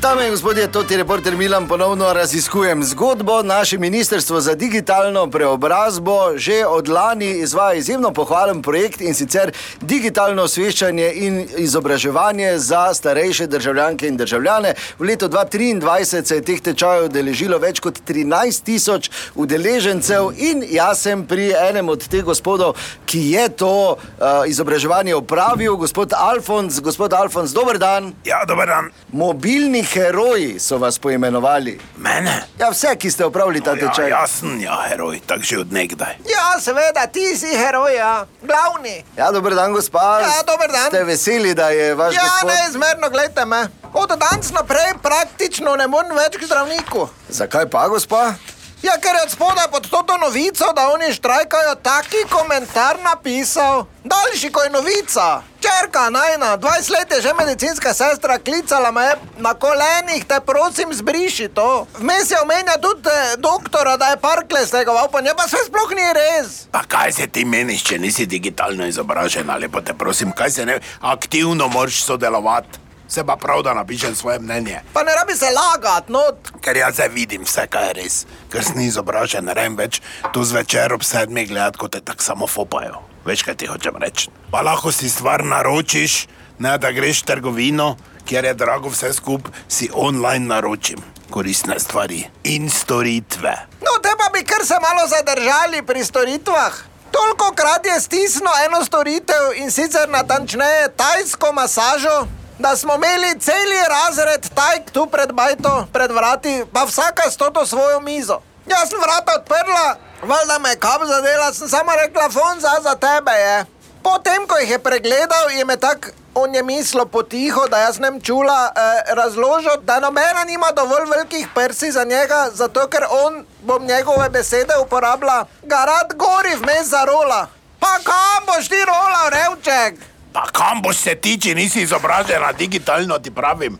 Dame in gospodje, to je reporter Milan, ponovno raziskujem zgodbo. Naše ministrstvo za digitalno preobrazbo že od lani izvaja izjemno pohvalen projekt in sicer digitalno osveščanje in izobraževanje za starejše državljanke in državljane. V letu 2023 se je teh tečajev udeležilo več kot 13 tisoč udeležencev in jaz sem pri enem od teh gospodov, ki je to uh, izobraževanje opravil, gospod Alfons. Gospod Alfons, dober dan. Ja, dober dan. Mobilni heroji so vas poimenovali. Mene? Ja, vse, ki ste upravili ta Ja, tečaj. jaz sem ja, heroj, tako že od nekdaj. Ja, seveda, ti si heroj, ja. glavni. Ja, dober dan, gospa. Ja, dober dan. Ste veseli, da je vaš Ja, gospod? neizmerno, gledajte me. Od danes naprej praktično ne morem več k zdravniku. Zakaj pa, gospa? Ja, ker je od spodaj pod to novico, da oni štrajkajo, taki komentar napisal. Daljši kot je novica. Čerka, najna, 20 let je že medicinska sestra klicala me na kolenih, te prosim, zbriši to. Vmes je omenja tudi eh, doktora, da je parkle stegoval, pa ne pa se sploh ni res. Pa kaj se ti meniš, če nisi digitalno izobražen, ali pa te prosim, kaj se ne aktivno moraš sodelovati? Se pa prav, da napišem svoje mnenje. Pa ne rabi se lagati, no. Ker jaz zdaj vidim vse, kaj je res. Ker si izobražen, ne vem več, tu zvečer ob sedmih gledati, kot te tako samo fopajo. Veš, kaj ti hočem reči. Pa lahko si stvar naročiš, ne da greš v trgovino, kjer je drago vse skupaj, si online naročim koristne stvari in storitve. No, te pa bi kar se malo zadržali pri storitvah. Toliko krat je stisnil eno storitev in sicer natančneje tajsko masažo, da smo imeli cel razred tajk tu pred bajto, pred vrati, pa vsaka s to svojo mizo. Jaz sem vrata odprla, valjda me je kap zadela, sem sama rekla, fon za, tebe je. Potem, ko jih je pregledal, je me tako on je mislil potiho, da jaz nem čula, eh, razložil, da nobena nima dovolj velikih prsi za njega, zato ker on, bom njegove besede uporabila, ga rad gori vmes za rola. Pa kam boš ti rola, revček? Pa kam boš se ti, če nisi izobražena digitalno, ti pravim?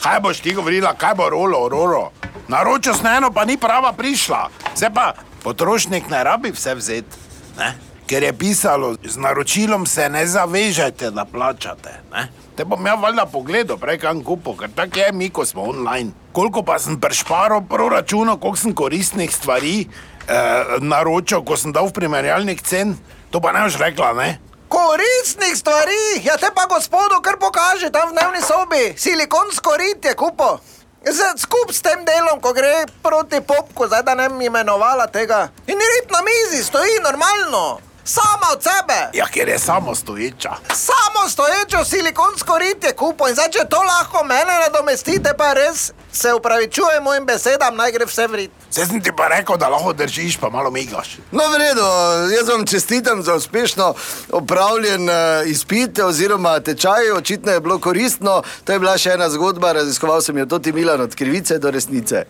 Kaj boš ti govorila, kaj bo rolo, rolo? Naročil sem eno, pa ni prava prišla. Zdaj pa potrošnik ne rabi vse vzeti, ne? ker je pisalo, z naročilom se ne zavežete, da plačate. Ne? Te bom ja valjda pogledal, prej kam kupo, ker tako je mi, ko smo online. Koliko pa sem prešparal proračuna, koliko sem koristnih stvari eh, naročil, ko sem dal v primerjalnik cen, to pa ne boš rekla, ne? Koristnih stvari, ja te pa gospodu kar pokaže tam v dnevni sobi, silikonsko rit je kupo. Z- Skup s tem delom, ko gre proti popku, zdaj da ne bi imenovala tega. In rit na mizi stoji normalno, sama od sebe. Ja, ker je samo stoječa. Samo stoječo silikonsko rit je kupo in zdaj, če to lahko mene nadomestite, pa res se upravičujem mojim besedam, naj gre vse v rit. Zdaj sem ti pa rekel, da lahko držiš, pa malo migaš. No, v redu, jaz vam čestitam za uspešno opravljen uh, izpit oziroma tečaj, očitno je bilo koristno. To je bila še ena zgodba, raziskoval sem jo tudi Milan od krivice do resnice.